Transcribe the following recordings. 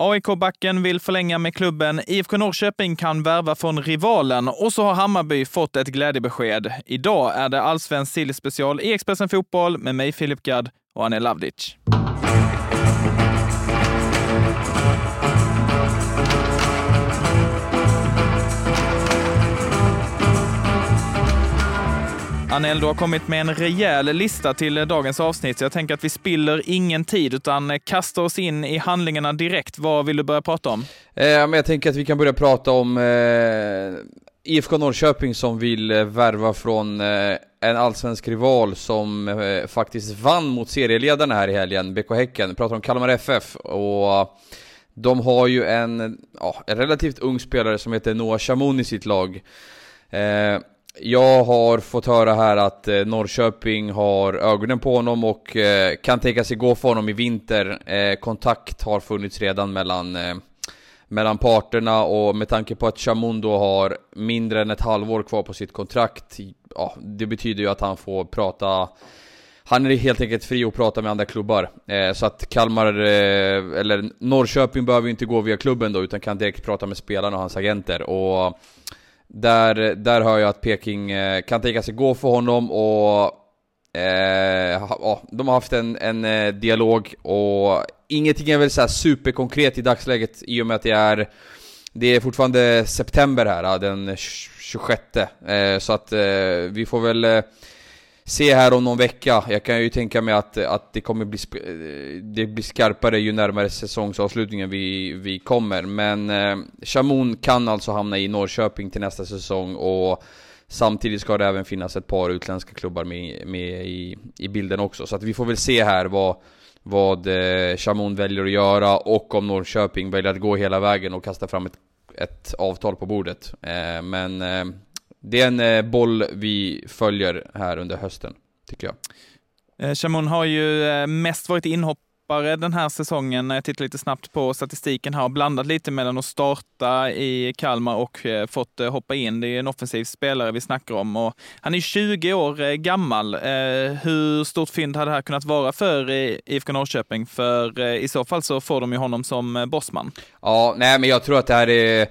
AIK-backen vill förlänga med klubben, IFK Norrköping kan värva från rivalen och så har Hammarby fått ett glädjebesked. Idag är det allsvensk sillspecial i Expressen Fotboll med mig Filip Gadd och Anne Lavdic. Anel, du har kommit med en rejäl lista till dagens avsnitt, så jag tänker att vi spiller ingen tid, utan kastar oss in i handlingarna direkt. Vad vill du börja prata om? Eh, men jag tänker att vi kan börja prata om eh, IFK Norrköping som vill eh, värva från eh, en allsvensk rival som eh, faktiskt vann mot serieledarna här i helgen, BK Häcken. Vi pratar om Kalmar FF och eh, de har ju en, ja, en relativt ung spelare som heter Noah Chamoun i sitt lag. Eh, jag har fått höra här att eh, Norrköping har ögonen på honom och eh, kan tänka sig gå för honom i vinter. Eh, kontakt har funnits redan mellan, eh, mellan parterna och med tanke på att Chamundo har mindre än ett halvår kvar på sitt kontrakt, ja, det betyder ju att han får prata han är helt enkelt fri att prata med andra klubbar. Eh, så att Kalmar, eh, eller Norrköping behöver ju inte gå via klubben då, utan kan direkt prata med spelarna och hans agenter. Och där, där hör jag att Peking eh, kan tänka sig gå för honom och eh, ja, de har haft en, en eh, dialog och ingenting är väl så superkonkret i dagsläget i och med att det är det är fortfarande september här, den 26 eh, Så att eh, vi får väl eh, se här om någon vecka. Jag kan ju tänka mig att, att det kommer bli, det blir skarpare ju närmare säsongsavslutningen vi, vi kommer. Men eh, kan alltså hamna i Norrköping till nästa säsong och samtidigt ska det även finnas ett par utländska klubbar med, med i, i bilden också. Så att vi får väl se här vad, vad eh, väljer att göra och om Norrköping väljer att gå hela vägen och kasta fram ett, ett avtal på bordet. Eh, men eh, det är en eh, boll vi följer här under hösten, tycker jag. Eh, Shamoun har ju eh, mest varit inhoppare den här säsongen. Jag tittar lite snabbt på statistiken här och blandat lite mellan att starta i Kalmar och fått hoppa in. Det är en offensiv spelare vi snackar om och han är 20 år gammal. Hur stort fynd hade det här kunnat vara för IFK Norrköping? För i så fall så får de ju honom som bossman. Ja, nej men jag tror att det här är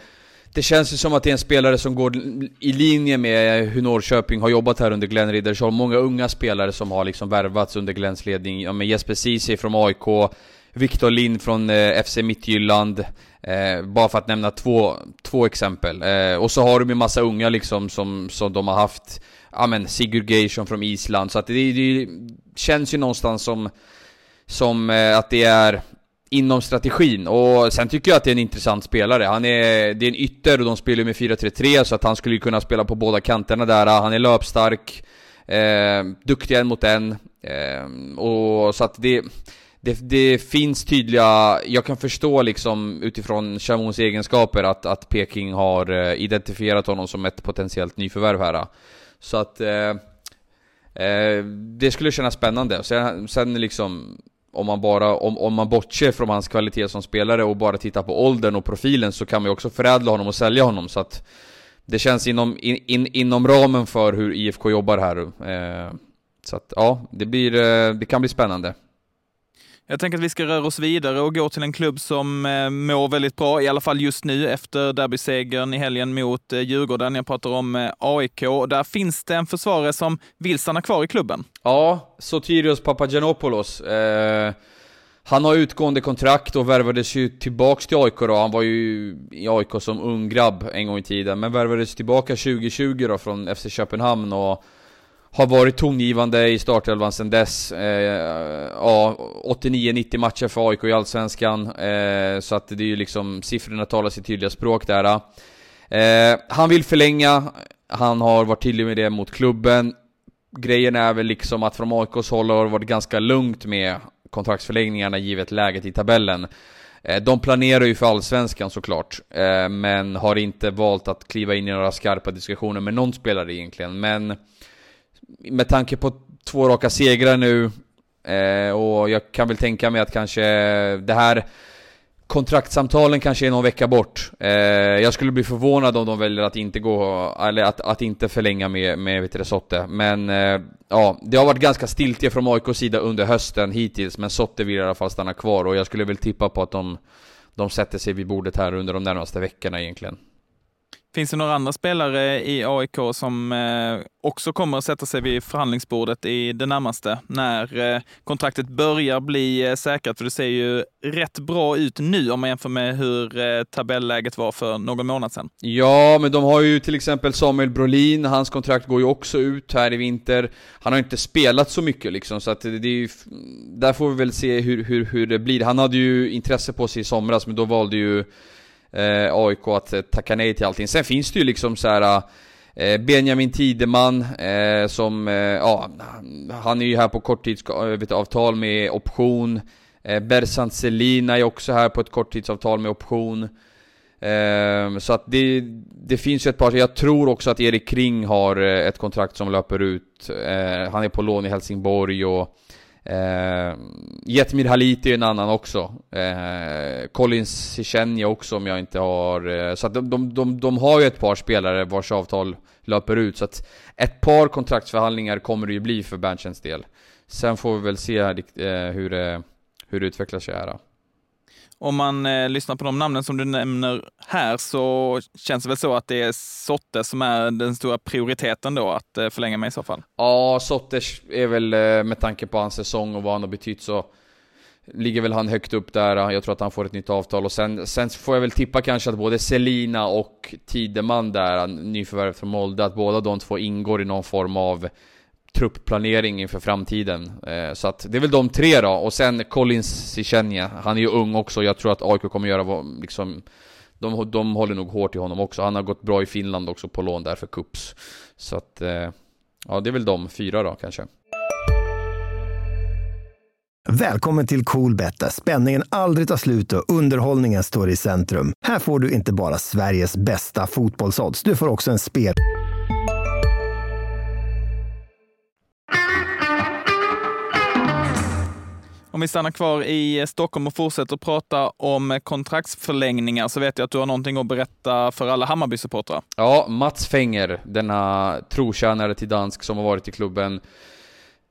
det känns ju som att det är en spelare som går i linje med hur Norrköping har jobbat här under Glenn Riddersholm. Många unga spelare som har liksom värvats under Glenns ledning. Ja, men Jesper Ceesay från AIK, Viktor Lind från eh, FC Midtjylland. Eh, bara för att nämna två, två exempel. Eh, och så har de ju massa unga liksom som, som de har haft. Ja men Sigurd Geirsson från Island. Så att det, det känns ju någonstans som, som eh, att det är inom strategin. Och sen tycker jag att det är en intressant spelare. Han är, det är en ytter och de spelar med 4-3-3 så att han skulle kunna spela på båda kanterna där. Han är löpstark, eh, duktig en mot en. Eh, och så att det, det, det, finns tydliga, jag kan förstå liksom utifrån Chamons egenskaper att, att Peking har eh, identifierat honom som ett potentiellt nyförvärv här. Så att eh, eh, det skulle kännas spännande. Sen, sen liksom om man bara, om, om man bortser från hans kvalitet som spelare och bara tittar på åldern och profilen så kan man ju också förädla honom och sälja honom så att det känns inom, in, in, inom ramen för hur IFK jobbar här. Eh, så att ja, det, blir, eh, det kan bli spännande. Jag tänker att vi ska röra oss vidare och gå till en klubb som eh, mår väldigt bra, i alla fall just nu efter derbysegern i helgen mot eh, Djurgården. Jag pratar om eh, AIK. Där finns det en försvarare som vill stanna kvar i klubben. Ja, Sotirios Papagiannopoulos. Eh, han har utgående kontrakt och värvades ju tillbaks till AIK då. Han var ju i AIK som ung grabb en gång i tiden, men värvades tillbaka 2020 då från FC Köpenhamn och har varit tongivande i startelvan sedan dess. Eh, ja, 89-90 matcher för AIK i Allsvenskan. Eh, så att det är ju liksom, siffrorna talar sitt tydliga språk där. Eh, han vill förlänga, han har varit tydlig med det mot klubben. Grejen är väl liksom att från AIKs håll har det varit ganska lugnt med kontraktsförlängningarna givet läget i tabellen. Eh, de planerar ju för Allsvenskan såklart, eh, men har inte valt att kliva in i några skarpa diskussioner med någon spelare egentligen. Men med tanke på två raka segrar nu eh, och jag kan väl tänka mig att kanske det här Kontraktsamtalen kanske är någon vecka bort. Eh, jag skulle bli förvånad om de väljer att inte gå, eller att, att inte förlänga med, med vet Sotte. Men eh, ja, det har varit ganska stiltje från AIKs sida under hösten hittills, men Sotte vill i alla fall stanna kvar och jag skulle väl tippa på att de de sätter sig vid bordet här under de närmaste veckorna egentligen. Finns det några andra spelare i AIK som eh, också kommer att sätta sig vid förhandlingsbordet i det närmaste när eh, kontraktet börjar bli eh, säkrat? För det ser ju rätt bra ut nu om man jämför med hur tabelläget var för någon månad sedan. Ja, men de har ju till exempel Samuel Brolin, hans kontrakt går ju också ut här i vinter. Han har inte spelat så mycket liksom, så att det är ju, där får vi väl se hur, hur, hur det blir. Han hade ju intresse på sig i somras, men då valde ju eh, AIK att eh, tacka nej till allting. Sen finns det ju liksom så här eh, eh Benjamin Tideman eh, som, eh, ja, han är ju här på korttidsavtal eh, med option. Eh, Bersant Selina är också här på ett korttidsavtal med option. Så att det, det finns ju ett par, jag tror också att Erik Kring har ett kontrakt som löper ut. han är på lån i Helsingborg och Eh, Jetmir Halit är en annan också. Eh, Collins Sichenja också om jag inte har... Eh, så att de, de, de, de har ju ett par spelare vars avtal löper ut. Så att ett par kontraktsförhandlingar kommer det ju bli för Berntsens del. Sen får vi väl se eh, hur, det, hur det utvecklar sig här. Då om man eh, lyssnar på de namnen som du nämner här så känns det väl så att det är Sotte som är den stora prioriteten då att eh, förlänga med i så fall? Ja, Sotte är väl eh, med tanke på hans säsong och vad han har betytt så ligger väl han högt upp där. Jag tror att han får ett nytt avtal och sen, sen får jag väl tippa kanske att både Selina och Tideman där, nyförvärvet från Molde, att båda de två ingår i någon form av truppplanering inför framtiden. Eh, så att det är väl de tre då, och sen Collins Sichenja, han är ju ung också, jag tror att AIK kommer göra liksom de, de håller nog hårt i honom också, han har gått bra i Finland också på lån där för Kups. Så att, eh, ja det är väl de fyra då kanske. Välkommen till Coolbet där spänningen aldrig tar slut och underhållningen står i centrum. Här får du inte bara Sveriges bästa fotbollsodds, du får också en spel... Om vi stannar kvar i eh, Stockholm och fortsätter prata om eh, kontraktsförlängningar så vet jag att du har någonting att berätta för alla Hammarby-supportrar. Ja, Mats Fenger, denna trotjänare till dansk som har varit i klubben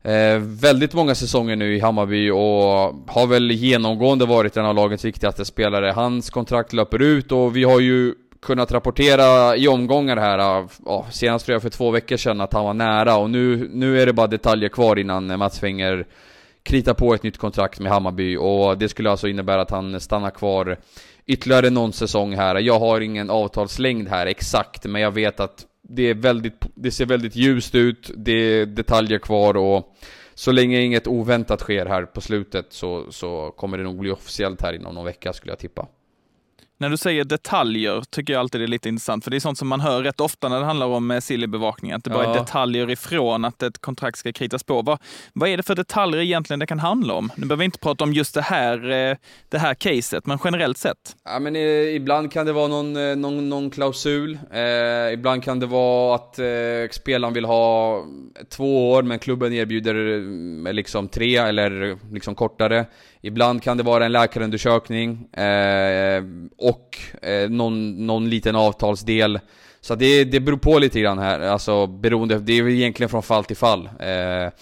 eh, väldigt många säsonger nu i Hammarby och har väl genomgående varit en av lagets viktigaste spelare. Hans kontrakt löper ut och vi har ju kunnat rapportera i omgångar här, eh, ja, senast tror jag för två veckor sedan, att han var nära och nu, nu är det bara detaljer kvar innan Mats Fenger krita på ett nytt kontrakt med Hammarby och det skulle alltså innebära att han stannar kvar ytterligare någon säsong här. Jag har ingen avtalslängd här exakt, men jag vet att det, är väldigt, det ser väldigt ljust ut, det är detaljer kvar och så länge inget oväntat sker här på slutet så, så kommer det nog bli officiellt här inom någon vecka skulle jag tippa. När du säger detaljer tycker jag alltid det är lite intressant, för det är sånt som man hör rätt ofta när det handlar om eh, Silly-bevakning, att det bara ja. är detaljer ifrån att ett kontrakt ska kritas på. Vad, vad är det för detaljer egentligen det kan handla om? Nu behöver vi inte prata om just det här, eh, det här caset, men generellt sett. Ja, men eh, ibland kan det vara någon, någon, någon klausul, eh, ibland kan det vara att eh, spelaren vill ha två år, men klubben erbjuder liksom tre eller liksom kortare. Ibland kan det vara en läkarundersökning eh, och eh, någon, någon liten avtalsdel. Så det, det beror på lite grann här, alltså beroende, det är egentligen från fall till fall. Eh,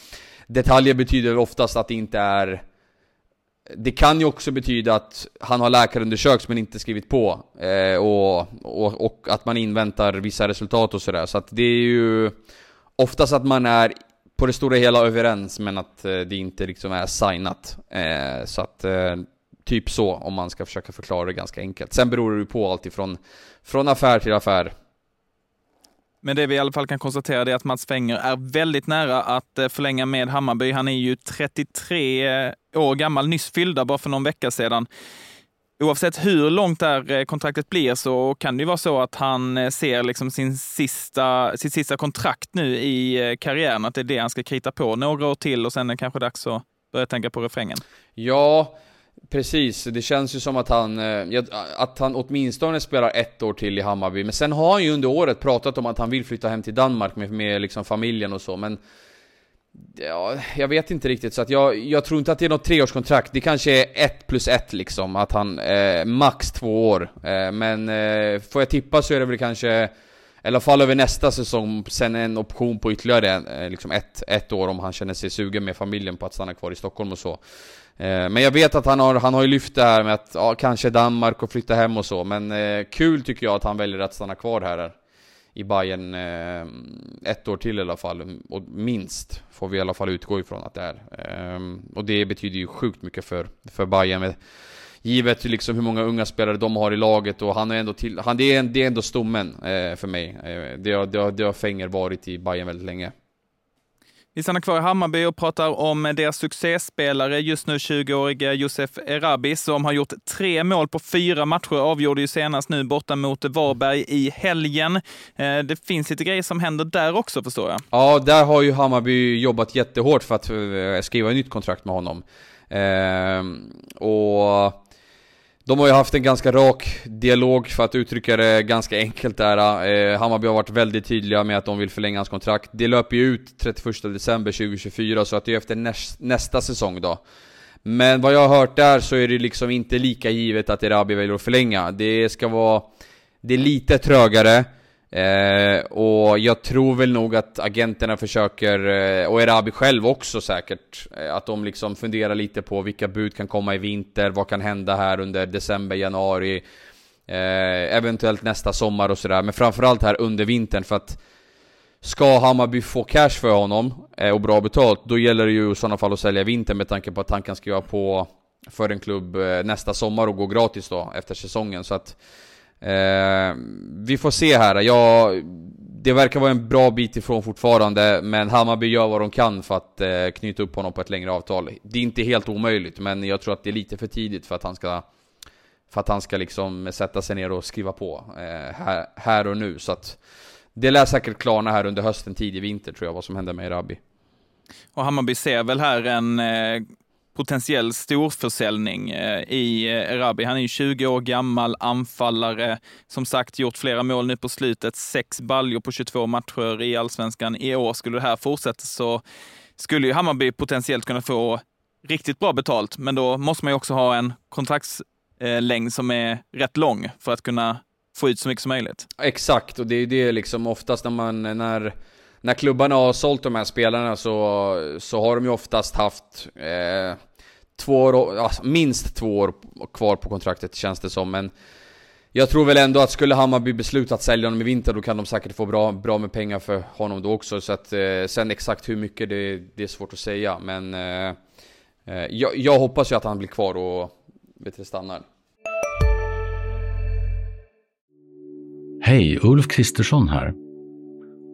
detaljer betyder oftast att det inte är det kan ju också betyda att han har läkarundersökts men inte skrivit på eh, och, och, och, att man inväntar vissa resultat och sådär. Så att det är ju oftast att man är på det stora hela överens men att eh, det inte liksom är signat. Eh, så att eh, typ så om man ska försöka förklara det ganska enkelt. Sen beror det ju på allt ifrån från affär till affär. Men det vi i alla fall kan konstatera är att Mats Fenger är väldigt nära att förlänga med Hammarby. Han är ju 33 år gammal, nyss fyllda bara för någon vecka sedan oavsett hur långt det här eh, kontraktet blir så kan det ju vara så att han eh, ser liksom sin sista, sitt sista kontrakt nu i eh, karriären, att det är det han ska krita på några år till och sen är det kanske dags att börja tänka på refrängen. Ja, Precis, det känns ju som att han, att han åtminstone spelar ett år till i Hammarby. Men sen har han ju under året pratat om att han vill flytta hem till Danmark med, med liksom familjen och så. Men Ja, jag vet inte riktigt, så att jag, jag tror inte att det är något treårskontrakt. Det kanske är ett plus ett liksom, att han, eh, max två år. Eh, men eh, får jag tippa så är det väl kanske i alla fall över nästa säsong, sen en option på ytterligare eh, liksom ett, ett år om han känner sig sugen med familjen på att stanna kvar i Stockholm och så. Eh, men jag vet att han har, han har ju lyft det här med att ja, kanske Danmark och flytta hem och så, men eh, kul tycker jag att han väljer att stanna kvar här i Bayern eh, ett år till i alla fall, och minst får vi i alla fall utgå ifrån att det är. Eh, och det betyder ju sjukt mycket för, för Bayern med, givet liksom hur många unga spelare de har i laget och han är ändå till, han, det, är, det är ändå stommen eh, för mig. Eh, det, har, det, har, det har Fenger varit i Bayern väldigt länge. Vi stannar kvar i Hammarby och pratar om deras succéspelare, just nu 20-årige Josef Erabi, som har gjort tre mål på fyra matcher, avgjorde ju senast nu borta mot Varberg i helgen. Eh, det finns lite grejer som händer där också förstår jag. Ja, där har ju Hammarby jobbat jättehårt för att eh, skriva ett nytt kontrakt med honom. Ehm, och de har ju haft en ganska rak dialog för att uttrycka det ganska enkelt där. Eh, Hammarby har varit väldigt tydliga med att de vill förlänga hans kontrakt. Det löper ju ut 31 december 2024 så att det är efter näst, nästa säsong då. Men vad jag har hört där så är det liksom inte lika givet att Erabi väljer att förlänga. Det ska vara... Det är lite trögare. Eh, och jag tror väl nog att agenterna försöker, eh, och Erabi själv också säkert, eh, att de liksom funderar lite på vilka bud kan komma i vinter, vad kan hända här under december, januari, eh, eventuellt nästa sommar och sådär. Men framförallt här under vintern för att Ska Hammarby få cash för honom eh, och bra betalt, då gäller det ju i sådana fall att sälja vintern med tanke på att han kan skriva på för en klubb eh, nästa sommar och gå gratis då efter säsongen. Så att Eh, vi får se här. Jag, det verkar vara en bra bit ifrån fortfarande, men Hammarby gör vad de kan för att eh, knyta upp honom på ett längre avtal. Det är inte helt omöjligt, men jag tror att det är lite för tidigt för att han ska för att han ska liksom sätta sig ner och skriva på eh, här, här och nu. Så att det lär säkert klarna här under hösten, tidig vinter tror jag, vad som händer med Erabi. Och Hammarby ser väl här en eh, potentiell storförsäljning eh, i eh, Erabi. Han är ju 20 år gammal, anfallare, som sagt gjort flera mål nu på slutet, sex baljor på 22 matcher i allsvenskan. I år skulle det här fortsätta så skulle ju Hammarby potentiellt kunna få riktigt bra betalt, men då måste man ju också ha en kontraktslängd eh, som är rätt lång för att kunna få ut så mycket som möjligt. Exakt, och det är ju det liksom oftast när man, när när klubbarna har sålt de här spelarna så, så har de ju oftast haft eh, två år, alltså minst två år kvar på kontraktet känns det som. Men jag tror väl ändå att skulle Hammarby besluta att sälja honom i vinter då kan de säkert få bra, bra med pengar för honom då också. Så att eh, sen exakt hur mycket det, det är svårt att säga. Men eh, eh jag, jag, hoppas ju att han blir kvar och vet du, stannar. Hej, Ulf Kristersson här.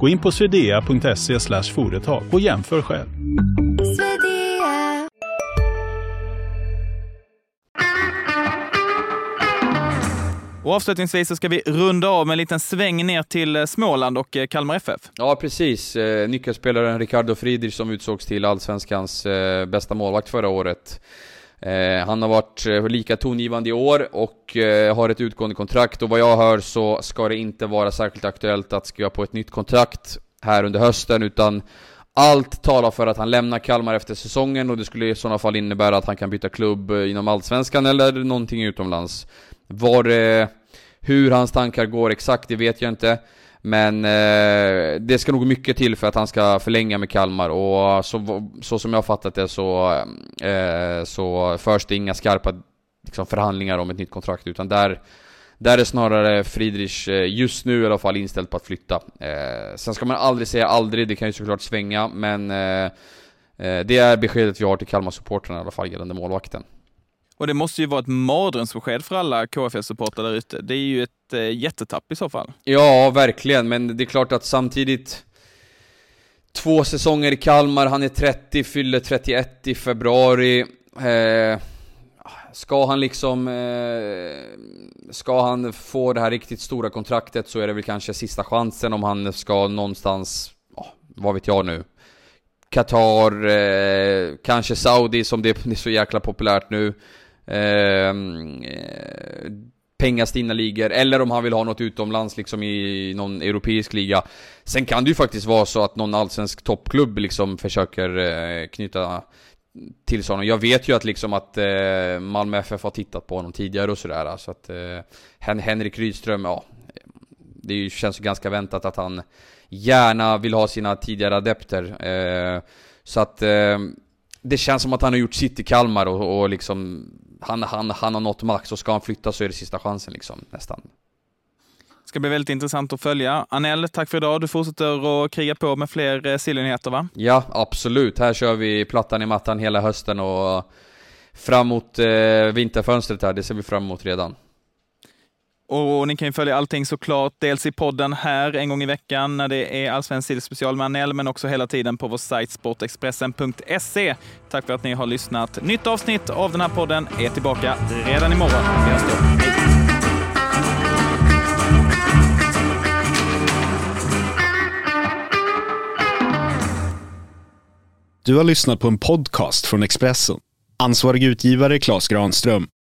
Gå in på swedea.se företag och jämför själv. Och avslutningsvis så ska vi runda av med en liten sväng ner till eh, Småland och eh, Kalmar FF. Ja, precis. Eh, nyckelspelaren Ricardo Friedrich som utsågs till Allsvenskans bästa målvakt förra året. Eh, han har varit eh, lika tongivande i år och eh, har ett utgående kontrakt och vad jag hör så ska det inte vara särskilt aktuellt att skriva på ett nytt kontrakt här under hösten utan allt talar för att han lämnar Kalmar efter säsongen och det skulle i sådana fall innebära att han kan byta klubb inom Allsvenskan eller någonting utomlands. Var det, hur hans tankar går exakt, det vet jag inte. Men eh, det ska nog mycket till för att han ska förlänga med Kalmar och så, så som jag har fattat det så, eh, så förs det inga skarpa liksom, förhandlingar om ett nytt kontrakt utan där där är snarare Friedrich eh, just nu i alla fall inställd på att flytta. Eh, sen ska man aldrig säga aldrig, det kan ju såklart svänga, men eh, eh det är beskedet vi har till Kalmar-supportrarna i alla fall gällande målvakten. Och det måste ju vara ett mardrömsbesked för alla KFS-supportrar där ute. Det är ju ett eh, jättetapp i så fall. Ja, verkligen, men det är klart att samtidigt Två säsonger i Kalmar, han är 30, fyller 31 i februari. Eh, Ska han liksom... Eh, ska han få det här riktigt stora kontraktet så är det väl kanske sista chansen om han ska någonstans... Oh, vad vet jag nu? Qatar, eh, kanske Saudi som det är så jäkla populärt nu. Ehm, eh, pengastinna ligor, eller om han vill ha något utomlands liksom i någon europeisk liga. Sen kan det ju faktiskt vara så att någon allsvensk toppklubb liksom försöker eh, knyta till sig honom. Jag vet ju att liksom att eh, Malmö FF har tittat på honom tidigare och sådär. Så att eh, Henrik Rydström, ja. Det känns ju ganska väntat att han gärna vill ha sina tidigare adepter. Eh, så att eh, det känns som att han har gjort sitt i Kalmar och, och liksom han, han, han har nått max och ska han flytta så är det sista chansen liksom nästan. Det ska bli väldigt intressant att följa. Anel, tack för idag. Du fortsätter att kriga på med fler eh, Sillenheter va? Ja, absolut. Här kör vi plattan i mattan hela hösten och fram mot eh, vinterfönstret här. Det ser vi fram emot redan. Och ni kan ju följa allting såklart, dels i podden här en gång i veckan när det är Allsvensk sillspecial med Anel, men också hela tiden på vår sajt sportexpressen.se. Tack för att ni har lyssnat. Nytt avsnitt av den här podden är tillbaka redan imorgon. Vi hörs då. Hej! Du har lyssnat på en podcast från Expressen. Ansvarig utgivare Klas Granström